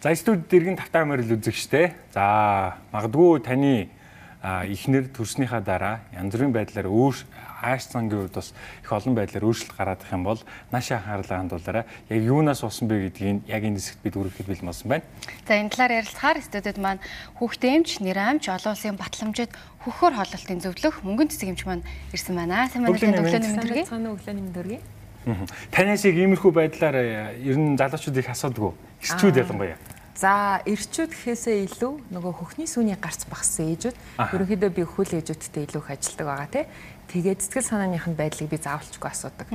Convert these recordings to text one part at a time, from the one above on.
За студид дэргэн тавтаа морил үзэгчтэй. За магадгүй таны эхнэр төрснийхаа дараа янз бүрийн байдлаар өөр ааш цангийн хувьд бас их олон байдлаар өөрчлөлт гараад их юм бол наашаа анхаарлаа хандуулаарай. Яг юунаас болсон бэ гэдгийг яг энэ хэсэгт бид үргэлжлээд бэлэн болсон байна. За энэ талаар ярилцахаар студид маань хүүхдээ эмч, нэр амч, олон улсын батламжид хөхөр хололтын зөвлөх мөнгөн цэцэг эмч маань ирсэн байна. Сайн байна уу? Өглөөний. Цаана өглөөний мэндэргээ. Танаас яг иймэрхүү байдлаар э, ер нь залуучууд их асуудаг уу? Ирчүүд ялангуяа. За ирчүүд гэхээсээ илүү нөгөө хөхний сүний гарц багссан ээжүүд ерөнхийдөө би хөл ээжүүдтэй илүү их ажилдаг байгаа тий. Тэгээд сэтгэл санааныхын байдлыг би заавалчгүй асуудаг.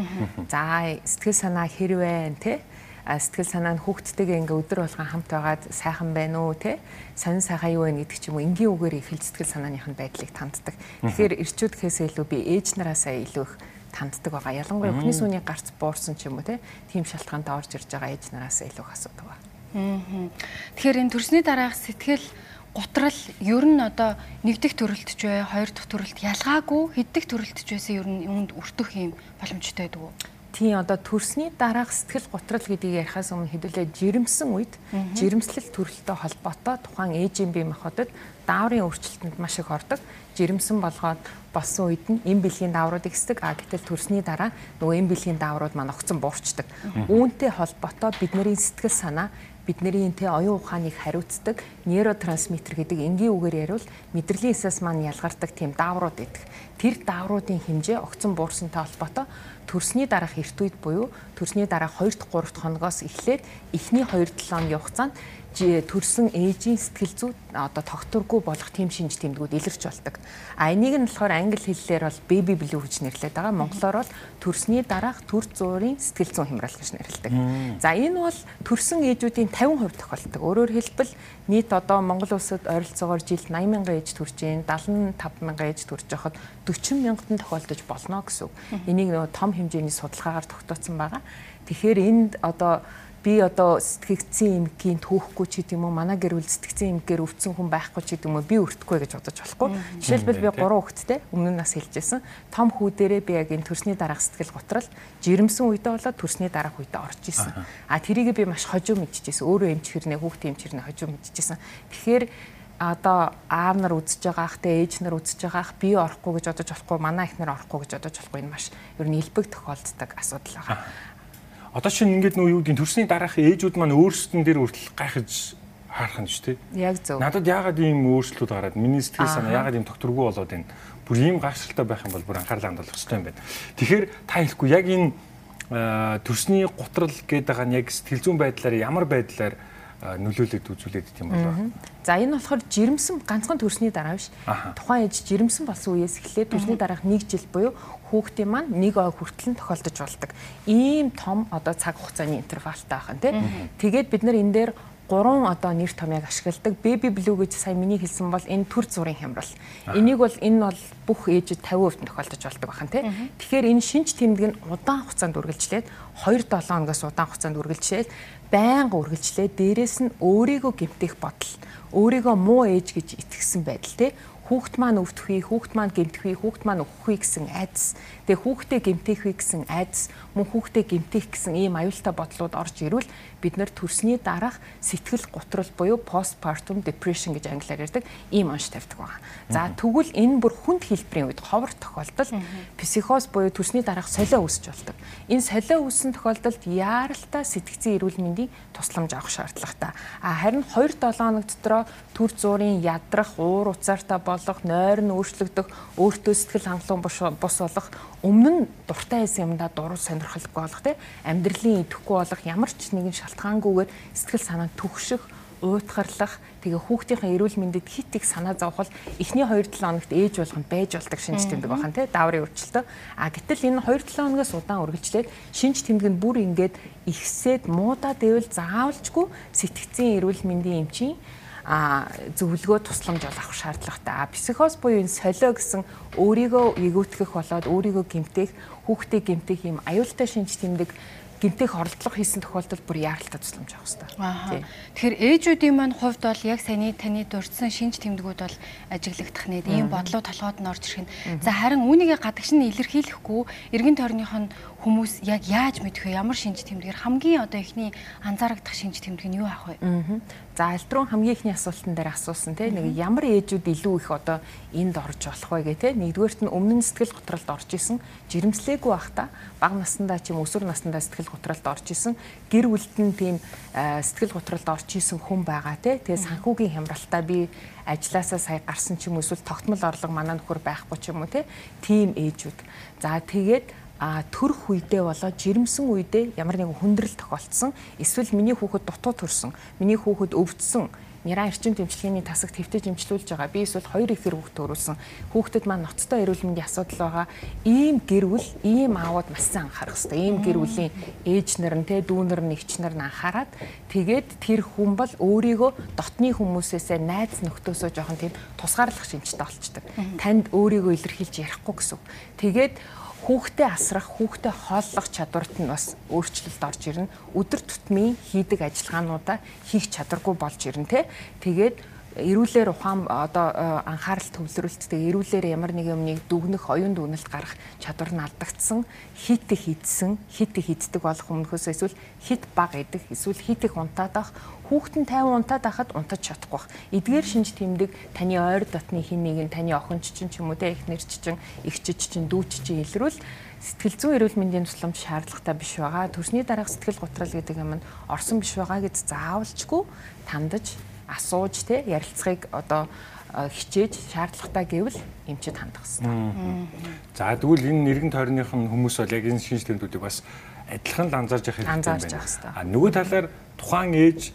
За сэтгэл санаа хэрвээ тий сэтгэл санаа нь хүүхдтэйгээ ингээ өдөр болгон хамт байгаад сайхан байна уу те сонин сайхан юу вэ гэдэг ч юм уу энгийн үгээр ихэл сэтгэл санааныхын байдлыг танддаг. Тэгэхээр ирчүүд гэхээс илүү би ээж нараасаа илүү их танддаг байгаа. Ялангуяа өхний сүний гарц буурсан ч юм уу те тийм шалтгаанд орж ирж байгаа ээж нараасаа илүү их асуудаг байна. Тэгэхээр энэ төрсний дараах сэтгэл гутрал ер нь одоо нэг дэх төрөлтж бай, хоёр дахь төрөлт ялгаагүй хэд дэх төрөлтж байсан ер нь юунд өртөх юм боломжтой байдаг уу? Тийм одоо төрсний дараах сэтгэл гутрал гэдгийг ярихаас өмнө хэдүүлээ жирэмсэн үед жирэмслэл төрөлтөй холбоотой тухайн ээжийн бие махбодод дааврын өөрчлөлтөнд маш их ордог. Жирэмсэн болгоод болсон үед нь эм бэлгийн дааврууд ихсдэг. А гэтэл төрсний дараа нөгөө эм бэлгийн дааврууд маань огцон буурчдаг. Үүнтэй холбоотой бидний сэтгэл санаа бидний тэ оюун ухааныг хариуцдаг нейротрансмиттер гэдэг энгийн үгээр ярил мэдрэлийн эсэс маань ялгардаг тийм дааврууд байдаг. Тэр даавруудын хэмжээ огцон буурсантай холбоотой төрсний дараах эрт үед буюу төрсний дараах 2 дахь 3 дахь хоногоос эхлээд эхний 2-7 хоногийн хугацаанд төрсэн ээжийн сэтгэл зүй одоо тогтворгүй болох тийм шинж тэмдгүүд илэрч болдог. А энийг нь болохоор англи хэллээр бол baby blue гэж нэрлэдэг байгаа. Монголоор бол төрсний дараах төр зуурын сэтгэл зүйн хямрал гэж нэрлэдэг. За энэ бол төрсэн ээжүүдийн 50% тохиолддог. Өөрөөр хэлбэл нийт одоо Монгол улсад ойролцоогоор жилд 80 мянган ээж төрж ийн 75 мянган ээж төрж байхад 40 мянганд тохиолдож болно гэсэн үг. Энийг нөгөө том хэмжээний судалгаагаар тогтоосон байгаа. Тэгэхээр энд одоо би одоо сэтгэгцэн эмгийн түүхгүй ч гэдэг юм уу манай гэр бүл сэтгэгцэн эмгээр өвдсөн хүн байхгүй ч гэдэг юм уу би өртөхгүй гэж бодож болохгүй. Жишээлбэл би гурван хүүхэдтэй өмнө нь нас хэлжсэн. Том хүү дээрээ би яг энэ төрсний дараах сэтгэл готрал жирэмсэн үедээ болоод төрсний дараах үедээ орж исэн. А тэрийг би маш хожуу мэдчихсэн. Өөрөө эмч хэрнээ хүүхдээ эмч хэрнээ хожуу мэдчихсэн. Тэгэхээр одоо аав нар үзэж байгаа ах тэ ээж нар үзэж байгаа ах би орохгүй гэж бодож болохгүй манай их нар орохгүй гэж бодож болохгүй энэ маш ер нь илбэг тохиолддог асуудал байгаа. Одоо чинь ингээд нөө юу гэдэг төрсний дараах ээжүүд маань өөрсдөн дээр хүртэл гайхаж харах нь шүү дээ. Яг зөв. Надад яагаад ийм өөрчлөлт гараад миний сэтгэл санаа яагаад ийм тогтворгүй болоод байна. Бүр ийм гайхшигтай байх юм бол бүр анхаарлаа хандуулах хэрэгтэй юм байна. Тэгэхээр та хэлэхгүй яг энэ төрсний гутрал гэдэг нь яг сэтгэл зүйн байдлаар ямар байдлаар нөлөөлөд үзүүлээд тийм болоо. За энэ болохоор жирэмсэн ганцхан төрсний дараа биш. Тухайн ээж жирэмсэн болсон үеэс эхлээд төрсний дараах 1 жил буюу хүүхдийн маань нэг ой хүртэл нь тохиолдож болдог. Ийм том одоо цаг хугацааны интервалтай байх нь тий. Тэгээд бид нар энэ дээр гурван одоо нэр томьёог ашигладаг. Baby blue гэж сая миний хэлсэн бол энэ төр зургийн хямрал. Энийг бол энэ бол бүх ээжид 50% тохиолдож болдог бахан тий. Тэгэхээр энэ шинж тэмдэг нь удаан хугацаанд үргэлжлээд 2-7 хоногоос удаан хугацаанд үргэлжлээд байнга үргэлжлээ. Дээрээс нь өөрийгөө гэмтэх бодол, өөрийгөө муу ээж гэж итгэсэн байдал те хүүхд маань өвдөх үе, хүүхд маань гэмтэх үе, хүүхд маань өгөх үе гэсэн айдас. Тэгээ хүүхдээ гэмтэх үе гэсэн айдас, мөн хүүхдээ гэмтэх гэсэн ийм аюултай бодлууд орж ирвэл бид нар төрсний дараах сэтгэл гутрал буюу postpartum depression гэж англиар ярьдаг ийм онш тавьдаг байна. За тэгвэл энэ бүр хүнд хэлбэрийн үед ховор тохиолдол психоз буюу төрсний дараах солио үүсч болдог. Энэ солио үүссэн тохиолдолд яаралтай сэтгцэн эрүүл мэндийн тусламж авах шаардлагатай. А харин 2-7 хоног дотроо төр зуурын ядрах, уур уцаартай болох, нойр нь өөрчлөгдөх, өөртөө сэтгэл хангалуун бус болох өмнө нь дуртай байсан юмдаа дуруу сонирхолгүй болох тийм амьдралын идэхгүй болох ямар ч нэгэн шалтгаангүйгээр сэтгэл санаа төгших уйтгарлах тэгээ хүүхдийнхээ эрүүл мэндэд хит их санаа зовхол эхний 2-7 хоногт ээж болгонд байж болдог шинж тэмдэг бахан тий дааврын өөрчлөлтөө а гэтэл энэ 2-7 хоногоос удаан үргэлжлээд шинж тэмдэг нь бүр ингээд ихсээд муудаад ивэл заавалчгүй сэтгцийн эрүүл мэндийн эмчийн зөвлөгөө тусламж авах шаардлагатай. Психоз буюу энэ солио гэсэн өөрийгөө эгүүтгэх болоод өөрийгөө гэмтэх, хүүхдээ гэмтэх юм аюултай шинж тэмдэг гинтэх оролдлого хийсэн тохиолдолд бүр яаралтай тусламж авах хэрэгтэй. Тэгэхээр ээжүүдийн маань хувьд бол яг саяны таны дурдсан шинж тэмдгүүд бол ажиглагдах нэ ийм бодлоо толгойд нь орж ирэх нь. За харин үүнийгээ гадагш нь илэрхийлэхгүй эргэн тойрных нь хүмүүс яг яаж мэдэх вэ? Ямар шинж тэмдгээр хамгийн одоо ихний анзаарагдах шинж тэмдэг нь юу ах вэ? За альтрон хамгийн ихний асуултан дээр асуусан те нэг ямар ээжүүд илүү их одоо энд орж болох вэ гэх те? Нэгдүгээрт нь өмнө нь сэтгэл готролд орж исэн жирэмслээгүй бах та бага наснда ч юм өсвөр наснда сэтгэл готролд орж исэн гэр бүлд нь тийм сэтгэл готролд орж исэн хүн байгаа те? Тэгээ санхүүгийн хямралтаа би ажилласаа сая гарсан ч юм эсвэл тогтмол орлого манай нөхөр байхгүй ч юм уу тийм ээжүүд. За тэгээд а төрөх үедээ болоо жирэмсэн үедээ ямар нэгэн хүндрэл тохиолдсон эсвэл миний хүүхэд дутуу төрсөн миний хүүхэд өвдсөн Няраа эрчим тэмцлэгийн тасаг твтэж имжлүүлж байгаа. Би эсвэл хоёр ихэр хүүхд төрүүлсэн. Хүүхдэд маань ноцтой эрүүл мэндийн асуудал байгаа. Ийм гэр бүл, ийм аауд маш сайн анхаарах хэрэгтэй. Ийм гэр бүлийн ээж нар нь те дүүнэр нь эгч нар нь анхаарад тэгээд тэр хүн бол өөрийгөө дотны хүмүүсээсээ найз нөхдөөсөө жоохон тийм тусгаарлах шинжтэй болчдөг. Танд өөрийгөө илэрхийлж ярихгүй гэсэн. Тэгээд хүүхдээ асрах, хүүхдээ хооллох чадварт нь бас өөрчлөлт орж ирнэ. Өдөр тутмын хийдэг ажиллагаануудаа хийх чадваргүй болж ирнэ те. Тэгээд эрүүлэр ухаан одоо э, анхаарал төвлөрөлттэй эрүүлэр ямар нэг юмныг дүгнэх оюун дүгнэлт гарах чадвар нь алдагдсан хит хийдсэн хит хийддэг болох өмнөхөөс эсвэл хит баг идэх эсвэл хит их унтаад ах хүүхдэн 50 унтаад ахад унтаж чадахгүй бах эдгээр шинж тэмдэг таны ойр дотны хин нэг нь таны охинч чинь ч юм уу те их нэрч чинь эгчч чинь дүүч чинь илрүүл сэтгэл зүйн эрүүл мэндийн тусламж шаардлагатай биш байгаа. Төрсний дараах сэтгэл готрол гэдэг юм нь орсон биш байгаа гэж заавалчгүй тандаж асууж те ярилцахыг одоо хичээж шаардлагатай гэвэл эмчид хандах хэрэгтэй. За тэгвэл энэ нэргэн тойрных нь хүмүүс бол яг энэ шинж тэмдгүүдийг бас адилхан л анзаарч явах хэрэгтэй байна. А нөгөө талаар тухайн ээж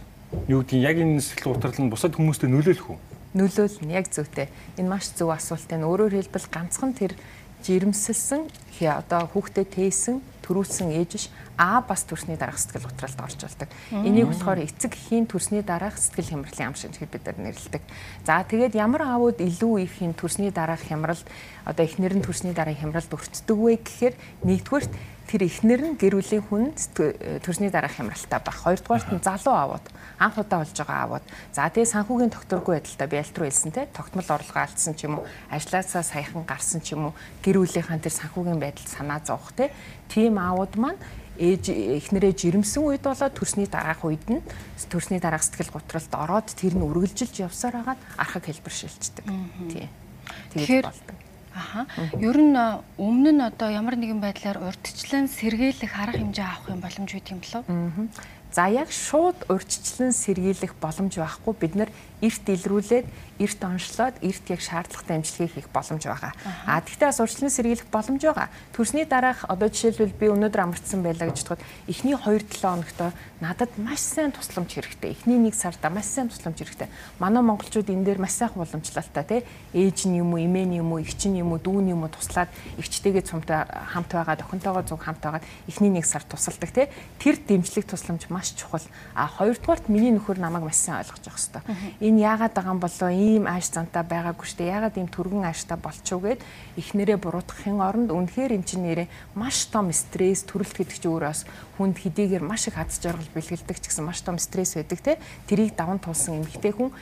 юу гэдгийг яг энэ сэтгэл готрол нь бусад хүмүүстэй нөлөөлөх үү? Нөлөөлнө яг зөвтэй. Энэ маш зөв асуулт байна. Өөрөөр хэлбэл ганцхан тэр жирэмсэлсэн одоо хүүхдэд тээсэн төрүүлсэн ээж биш а бас төрсний дараах сэтгэл готролд орж болдог. Энийг болохоор эцэг эхийн төрсний дараах сэтгэл хямралын ам шинж гэж бид нар нэрлэдэг. За тэгээд ямар аавууд илүү их энэ төрсний дараах хямралд одоо эхнэр нь төрсний дараах хямралд өртдөг вэ гэхээр нэгдүгürt тэр эхнэр нь гэр бүлийн хүн төрсний дараах хямралтай байх. Хоёрдугаарт нь залуу аавууд анх удаа болж байгаа аавууд. За тэгээ санхүүгийн тогтворгүй байдалтай би аль руу хэлсэн те тогтмол орлого алдсан ч юм уу ажлаасаа саяхан гарсан ч юм уу гэр бүлийнхэн тэр санхүүгийн байдал санаа зовох те тийм аавууд маань ээж эхнэрээ жирэмсэн үед болоод төрсний дараах үед нь төрсний дараах сэтгэл готролд ороод тэр нь үргэлжилж явсаар хагаад архаг хэлбэр шилждэг. Тий. Тэгээд болдог. Аха. Ер нь өмнө нь одоо ямар нэгэн байдлаар урдчлан сэргийлэх арга хэмжээ авах юм боломж үүд юм болов? За яг шууд урьдчилан сэргийлэх боломж байхгүй бид нар эрт илрүүлээд эрт онцлоод эрт яг шаардлагатай амжилтыг хийх боломж байгаа. А тэгтээ бас урьдчилан сэргийлэх боломж байгаа. Төрсний дараах одоо жишээлбэл би өнөөдөр амарчсан байлаа гэж бодоход эхний 2-7 хоногт надад маш сайн тусламж хэрэгтэй. Эхний 1 сарда маш сайн тусламж хэрэгтэй. Манай монголчууд энэ дээр маш сайхан уламжлалтай тий. Ээж нь юм уу, эмээ нь юм уу, эгч нь юм уу, дүү нь юм уу туслаад эгчтэйгээ цумтай хамт байгаа, охинтойгоо зүг хамт байгаа эхний 1 сар тусалдаг тий. Тэр дэмжлэг тусламж маш чухал. А хоёрдугаарт миний нөхөр намайг маш сайн ойлгож явах хэрэгтэй. Энэ яагаад байгаа юм болоо ийм ааш зантаа байгаагүй штэ. Яагаад ийм түргэн ааштай болчихоо гэд эхнэрээ буруутгахын оронд үнэхээр эн чинь нэрээ маш том стресс төрөлт гэдэг чинь өөрөөс хүнд хэдийгээр маш их хад жаргал бэлгэлдэг ч гэсэн маш том стресс байдаг те. Тэрийг даван туулсан эмэгтэй хүн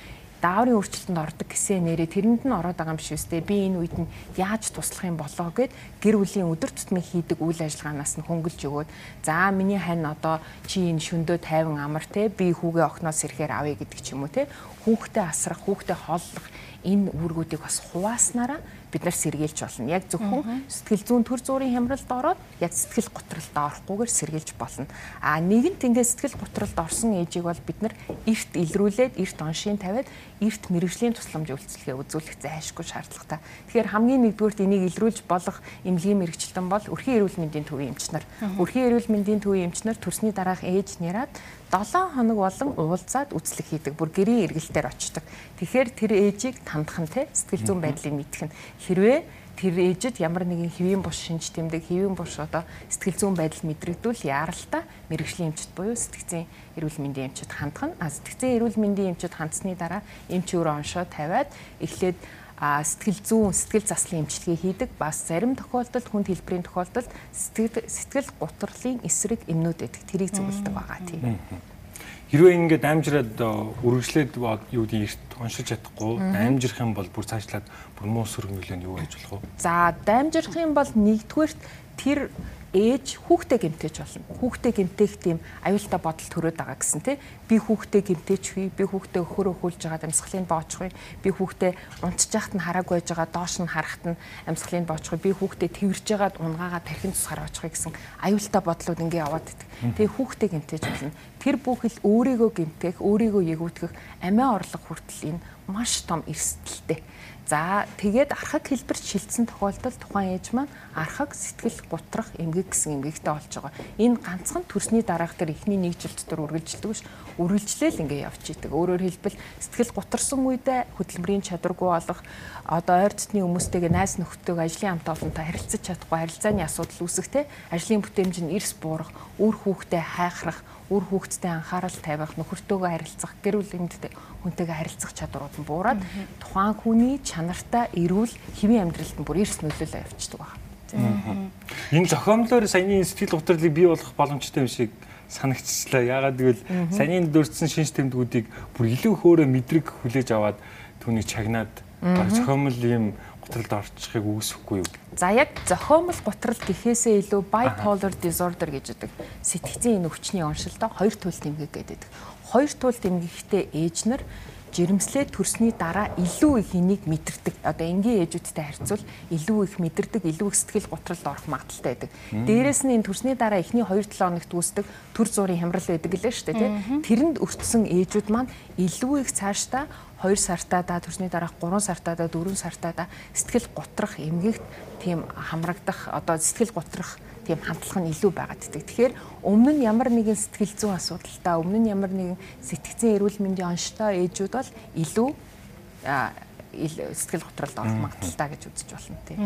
дааврын өөрчлөлтөнд ордог гэсэн нэрээ тэрэнд нь ороод байгаа юм биш үстэй. Би энэ үед нь яаж туслах юм болоо гэд гэр бүлийн өдөр тутмын хийдэг үйл ажиллагаанаас нь хөнгөлж өгөөд за миний хань одоо чи энэ шөндөө тайван амар те би хүүгээ охноос ирэхээр авъя гэдэг ч юм уу те хүүхдээ асрах хүүхдээ хооллох энэ үүргүүдийг бас хувааснараа бид нар сэргийлж болно. Яг зөвхөн сэтгэл зүйн төр зүрийн хямралд ороод яг сэтгэл готролд орохгүйгээр сэргийлж болно. А нэгэнт ингээд сэтгэл готролд орсон ээжийг бол бид нар эрт илрүүлээд, эрт оншийн тавиад, эрт мэрэгжлийн тусламж үйлчилгээ үзүүлэх зайлшгүй шаардлагатай. Тэгэхээр хамгийн нэгдүгürt энийг илрүүлж болох эмнэлгийн мэрэгчлэн бол өрхийн эрүүл мэндийн төвийн эмч нар. Өрхийн эрүүл мэндийн төвийн эмч нар төрсний дараах ээж нэраад 7 хоног болон уулзаад үзлэг хийдэг. Бүр гэрийн эргэлтээр очдог. Тэгэхээр тэр ээжийг тандах нь те сэтгэл зүйн байдлыг мэдэх нь хэрвээ тэр ээжид ямар нэгэн хэвийн бус шинж тэмдэг хэвийн бус одоо сэтгэл зүйн байдал мэдрэгдвэл яаралтай мэрэгжлийн эмчит буюу сэтгцийн эрүүл мэндийн эмчит хандах нь а сэтгцийн эрүүл мэндийн эмчит хандсны дараа эмч өөрөө оншоо тавиад эхлээд сэтгэл зүүн сэтгэл заслын эмчилгээ хийдэг бас зарим тохиолдолд хүнд хэлбэрийн тохиолдолд сэтгэл сэтгэл гутралын эсрэг эмнүүд байдаг тэрийг зөвлөдөг байгаа тийм. Хэрвээ ингээд амжираад үргэлжлээд юу гэдэг эрт уншиж чадахгүй амжирах юм бол бүр цаашлаад бүр муу сөргөн юу байж болох вэ? За дамжирах юм бол нэгдүгээрт тэр ээж хүүхдээ гэмтэж болно. Хүүхдээ гэмтэх тийм аюултай бодол төрөөд байгаа гэсэн тий. Би хүүхдээ гэмтэж хий, би хүүхдээ өхөрөө хүүлж байгаа амьсгалыг боочих вэ? Би хүүхдээ унтж яхад нь хараагүй байж байгаа доош нь харахад нь амьсгалыг боочих вэ? Би хүүхдээ тэрж байгаад унгаагаа тархин тусгаар очих вэ гэсэн аюултай бодлууд ингээ яваад идэг. Тэгээ хүүхдээ гэмтэж болно. Тэр бүхэл өөрийгөө гэмтэх, өөрийгөө ягуутгэх амиа орлого хүртэл энэ маш том эрсдэлтэй За тэгээд архаг хэлбэрт шилжсэн тохиолдолд тухайн ээж маань архаг сэтгэл гутрах эмгэг гэсэн эмгэгтэй болж байгаа. Энэ ганцхан төрсний дараах тэр эхний нэг жил дотор үргэлжилдэг биш. Үргэлжлээл ингээ явж идэг. Өөрөөр хэлбэл сэтгэл гутарсан үедээ хөдөлмөрийн чадваргүй болох одоо ойр дотны хүмүүстэйгээ найз нөхдөйг ажлын хамт олонтой харилцаж чадахгүй харилцааны асуудал үүсэх те ажлын бүтээмж нь эрс буурах, үр хүүхдээ хайхрах үр хүүхэдтэй анхаарал тавих, нөхөртөөгөө харилцах, гэр бүл эмэгтэй хүнтэйгээ харилцах чадварууд нь буураад тухайн хүний чанартай эрүүл хэвийн амьдралд нь бүр эрс нөлөөлөө явчихдаг байна. Энэ зохиомлоор саяны сэтгэл готрлыг бий болгох боломжтой юм шиг санагдчихлаа. Яагаад гэвэл саяны дурдсан шинж тэмдгүүдийг бүр илүү хөөрэ мэдрэг хүлээж аваад түүнийг чагнаад зохиомл юм готролд орчихыг үүсэхгүй юу? За яг зохиомл готрол гэхээсээ илүү bipolar disorder гэж байдаг. Сэтгцийн энэ өвчний оншилдоо хоёр туйл тэмдэг гэдэг. Хоёр туйл тэмдэгтэй ээж нар жирэмслээ төрсний дараа илүү их энийг мэдэрдэг. Одоо энгийн ээжүүдтэй харьцуул илүү их мэдэрдэг, илүү их сэтгэл гутралд орох магадaltaй байдаг. Дээрээс нь энэ төрсний дараа эхний 2-7 хоногт үүсдэг төр зургийн хямрал байдаг лээ шүү дээ, тийм. Тэрэнд өртсөн ээжүүд маань илүү их цаашдаа 2 сартаа да төрсний дараах 3 сартаа да 4 сартаа да сэтгэл готрох эмгэгт тийм хамрагдах одоо сэтгэл готрох тийм хандлага нь илүү байгаад байдаг. Тэгэхээр өмнө нь ямар нэгэн сэтгэл зүйн асуудалтай, өмнө нь ямар нэгэн сэтгцэн эрүүл мэндийн онцтой ээжүүд бол илүү сэтгэл готролд орох магадaltaй гэж үзэж болно тийм.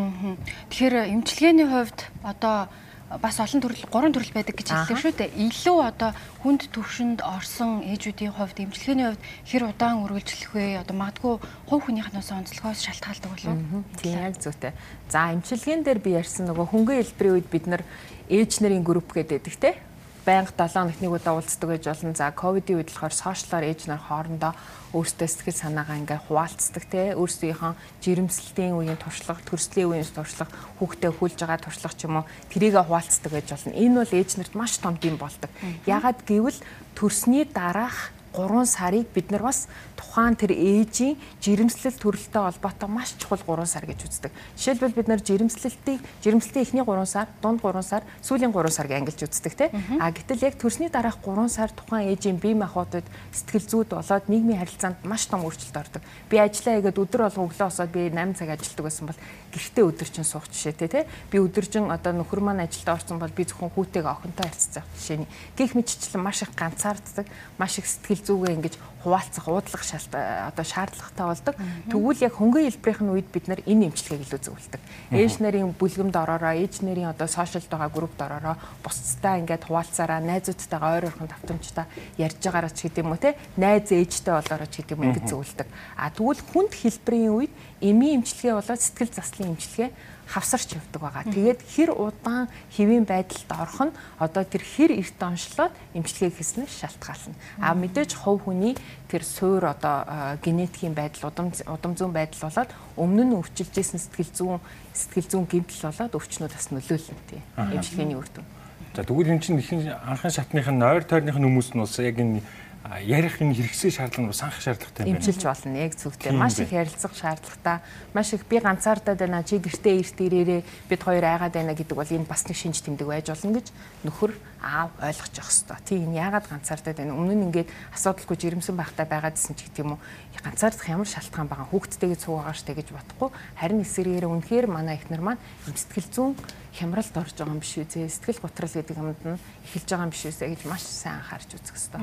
Тэгэхээр эмчилгээний хувьд одоо бас олон төрөл гурван төрөл байдаг гэж хэллээ шүү дээ. Илүү одоо хүнд төвшөнд орсон ээжүүдийн хувьд эмчилгээний хувьд хэр удаан үргэлжлэх вэ? Одоо магадгүй хувь хүнийхнээс онцлогоос шалтгаалдаг болов уу? Тийм яг зүйтэй. За эмчилгээнд дээр би ярьсан нөгөө хөнгөн хэлбэрийн үед бид нар ээж нарын групп гэдэг те байнга 7 хоногт нэг удаа уулздаг байж болно. За ковидын үед болохоор сошиалаар ээж нар хоорондоо өөрсдөө сэтгэл санаагаа ингээ хуваалцдаг те өөрсдийнхөө жирэмслэлтийн үеийн туршлага, төрслийн үеийн туршлага, хүүхдээ хүлж байгаа туршлага ч юм уу тэрийгэ хуваалцдаг байж болно. Энэ бол ээж нарт маш том дэм болдог. Ягаад гэвэл төрсний дараах 3 сарыг бид нар бас тухайн тэр ээжийн жирэмслэл төрөлтэй холбоотой маш чухал 3 сар гэж үздэг. Жишээлбэл бид нар жирэмслэлтийг жирэмслэлтийн эхний 3 сар, дунд 3 сар, сүүлийн 3 сарыг ангилж үздэг тийм. А гэтэл яг төрсний дараах 3 сар тухайн ээжийн бие махбодод сэтгэл зүйд болоод нийгмийн харилцаанд маш том өөрчлөлт ордог. Би ажиллаа хийгээд өдөр болго өглөө босоод би 8 цаг ажилладаг байсан бол гэртээ өдөржин суух жишээтэй тий. Би өдөржин одоо нөхөр маань ажилдаа орсон бол би зөвхөн хүүтэйгээ охинтой харьцаж жишээний. Гэх мэтчлэн маш их ганцаарддаг, маш их сэтгэл зүгээ ингэж хуваалцах, уудлах шалт одоо шаардлагатай болдог. Тэгвэл яг хөнгөн хэлбэрийн үед бид нар энэ эмчилгээг илүү зөвлөдөг. Ээж нарын бүлгэмд ороороо, ээж нарын одоо сошиалд байгаа группд ороороо бусцтай ингээд хуваалцаараа найзуудтайгаа ойр ойрхон давтамжтай ярьж байгаараа ч гэдэм үү те найз ээжтэй болоороо ч гэдэм үү ингэж зөвлөдөг. А тэгвэл хүнд хэлбэрийн үед эми эмчилгээ болоод сэтгэл заслын эмчилгээ хавсарч явдаг байгаа. Тэгээд хэр удаан хэвийн байдалд орох нь одоо тэр хэр эрт онцлоод эмчилгээ хийснээр шалтгаална. А мэдээж хувь хүний тэр суур одоо генетикийн байдал удам удам зүүн байдал болоод өмнө нь өвчилж исэн сэтгэл зүүн сэтгэл зүүн гэмтэл болоод өвчнүүд бас нөлөөлнө тий. Эмчилгээний үр дүн. За тэгвэл эн чинь ихэнх анхан шатных нь ойр тойрных нь хүмүүс нь бас яг энэ ярих энэ хэрэгсээ шаардлага нь санах шаардлагатай юм байна. Имчилж болно яг зөвхөн маш их ярилцах шаардлагатай. Маш их би ганцаардаад байна чи гэртээ эрт ирээрээ бид хоёр айгаад байна гэдэг бол энэ бас нэг шинж тэмдэг байж болно гэж нөхөр аав ойлгож явах хэрэгтэй. Тийм энэ яагаад ганцаардаад байна. Өмнө нь ингээд асуудалгүй жирэмсэн байхтай байгаадсэн ч гэдэг юм уу. Ганцаардах ямар шалтгаан байгаа хүүхдтэйгээ цугаагаа штэ гэж бодохгүй харин эсэргээр үнэхээр манай эхнэр маань сэтгэл зүүн хямралд орж байгаа юм биш үү? Сэтгэл готрол гэдэг юмд нь эхэлж байгаа юм биш үү гэж маш сайн анхаарч үзэх хэрэгтэй.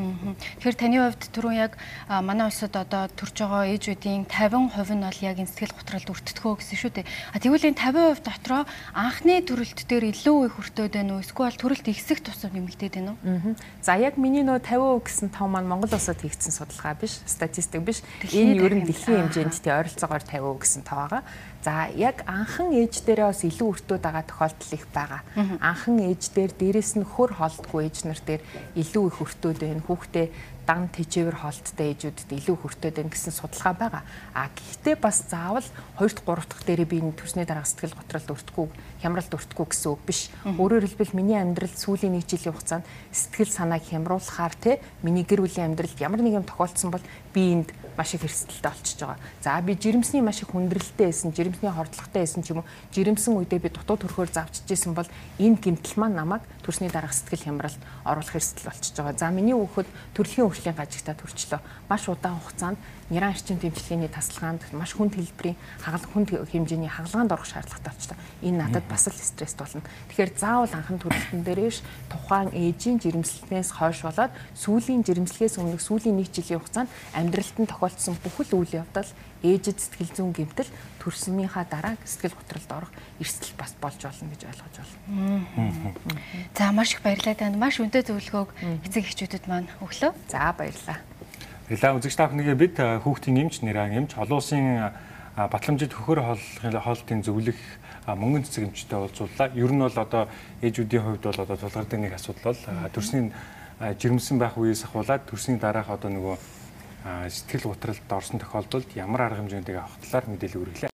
Тэгэхээр таны хувьд түрүүн яг манай улсад одоо төрж байгаа ээжүүдийн 50% нь бол яг энэ сэтгэл готролд өртдөхөө гэсэн шүү дээ. А тэгвэл энэ 50% дотроо анхны төрөлт дээр илүү их өртөөд байна уу? Эсвэл төрөлт ихсэх тусам тооцоо нэмэгдээд байна уу? За яг миний нөө 50% гэсэн тоо маань Монгол улсад хийгдсэн судалгаа биш, статистик биш. Энэ ер нь дэлхийн хэмжээнд тий ойролцоогоор 50% гэсэн тоо байгаа. За яг анхан ээж дээрээ бас илүү өртөөд байгаа тохиолдол их байгаа. Анхан ээж дээр дээрэс нь хөр холдгүй ээж нар дээр илүү их өртөөд байна. Хүүхдээ дан тэжээвэр холттой ээжүүдэд илүү хүртээд байна гэсэн судалгаа байгаа. А гэхдээ бас заавал 2-р 3 дахь дээрээ би энэ төрсний дараах сэтгэл готролд өртгөө, хямралд өртгөө гэсэн үг биш. Өөрөөр хэлбэл миний амьдрал сүүлийн нэг жилийн хугацаанд сэтгэл санааг хямруулахаар те миний гэр бүлийн амьдралд ямар нэг юм тохиолдсон бол би энд маш их хэрсэлтэлтэй болчихж байгаа. За би жирэмсний маш их хүндрэлтэй байсан, жирэмсний хордлоготой байсан ч юм уу, жирэмсэн үедээ би дутуу төрхөөр завчижсэн бол энэ гимтэл маань намайг төрсний дараах сэтгэл хямралд оруулах хэрсэлтэл болчихж байгаа. За миний хүүхэд төрөлхийн хөгжлийн гажигтаа төрчлөө. Маш удаан хугацаанд нэран арчин дэмжлэгийн тасалгаанд маш хүнд хэлбэрийн хагалт хүнд хэмжээний хагалгаанд орох шаардлагатай болчихлоо. Энэ надад бас л стресс болно. Тэгэхээр заавал анхан төрөлтөн дээрээс тухайн ээжийн жирэмслэнээс хойш болоод сүүлийн жирэмслэгээс өмнөх сүүлийн нэг жилийн хугацаанд амьдралд нь тохиолдсон бүхэл үйл явдал ээжид сэтгэл зүйн гэмтэл төрснийхаа дараа сэтгэл готролд орох эрсдэл бас болж болно гэж ойлгож байна. За маш их баярлалаа танд. Маш өндөр зөвлөгөөг эцэг эхчүүдэд маань өглөө. За баярлалаа. Баярлалаа үзэгч та бүхнийг бид хүүхдийн эмч нэраа эмч олон улсын батламжид хөхөр хоолтын зөвлөх мөнгөн цэцэг эмчтэй уулзууллаа. Ер нь бол одоо ээжүүдийн хувьд бол одоо тулгардаг нэг асуудал бол төрсний жирэмсэн байх үеэс ахуулаад төрсний дараах одоо нөгөө сэтгэл готролд орсон тохиолдолд ямар арга хэмжээтэйг авах талаар мэдээлэл өргөлээ.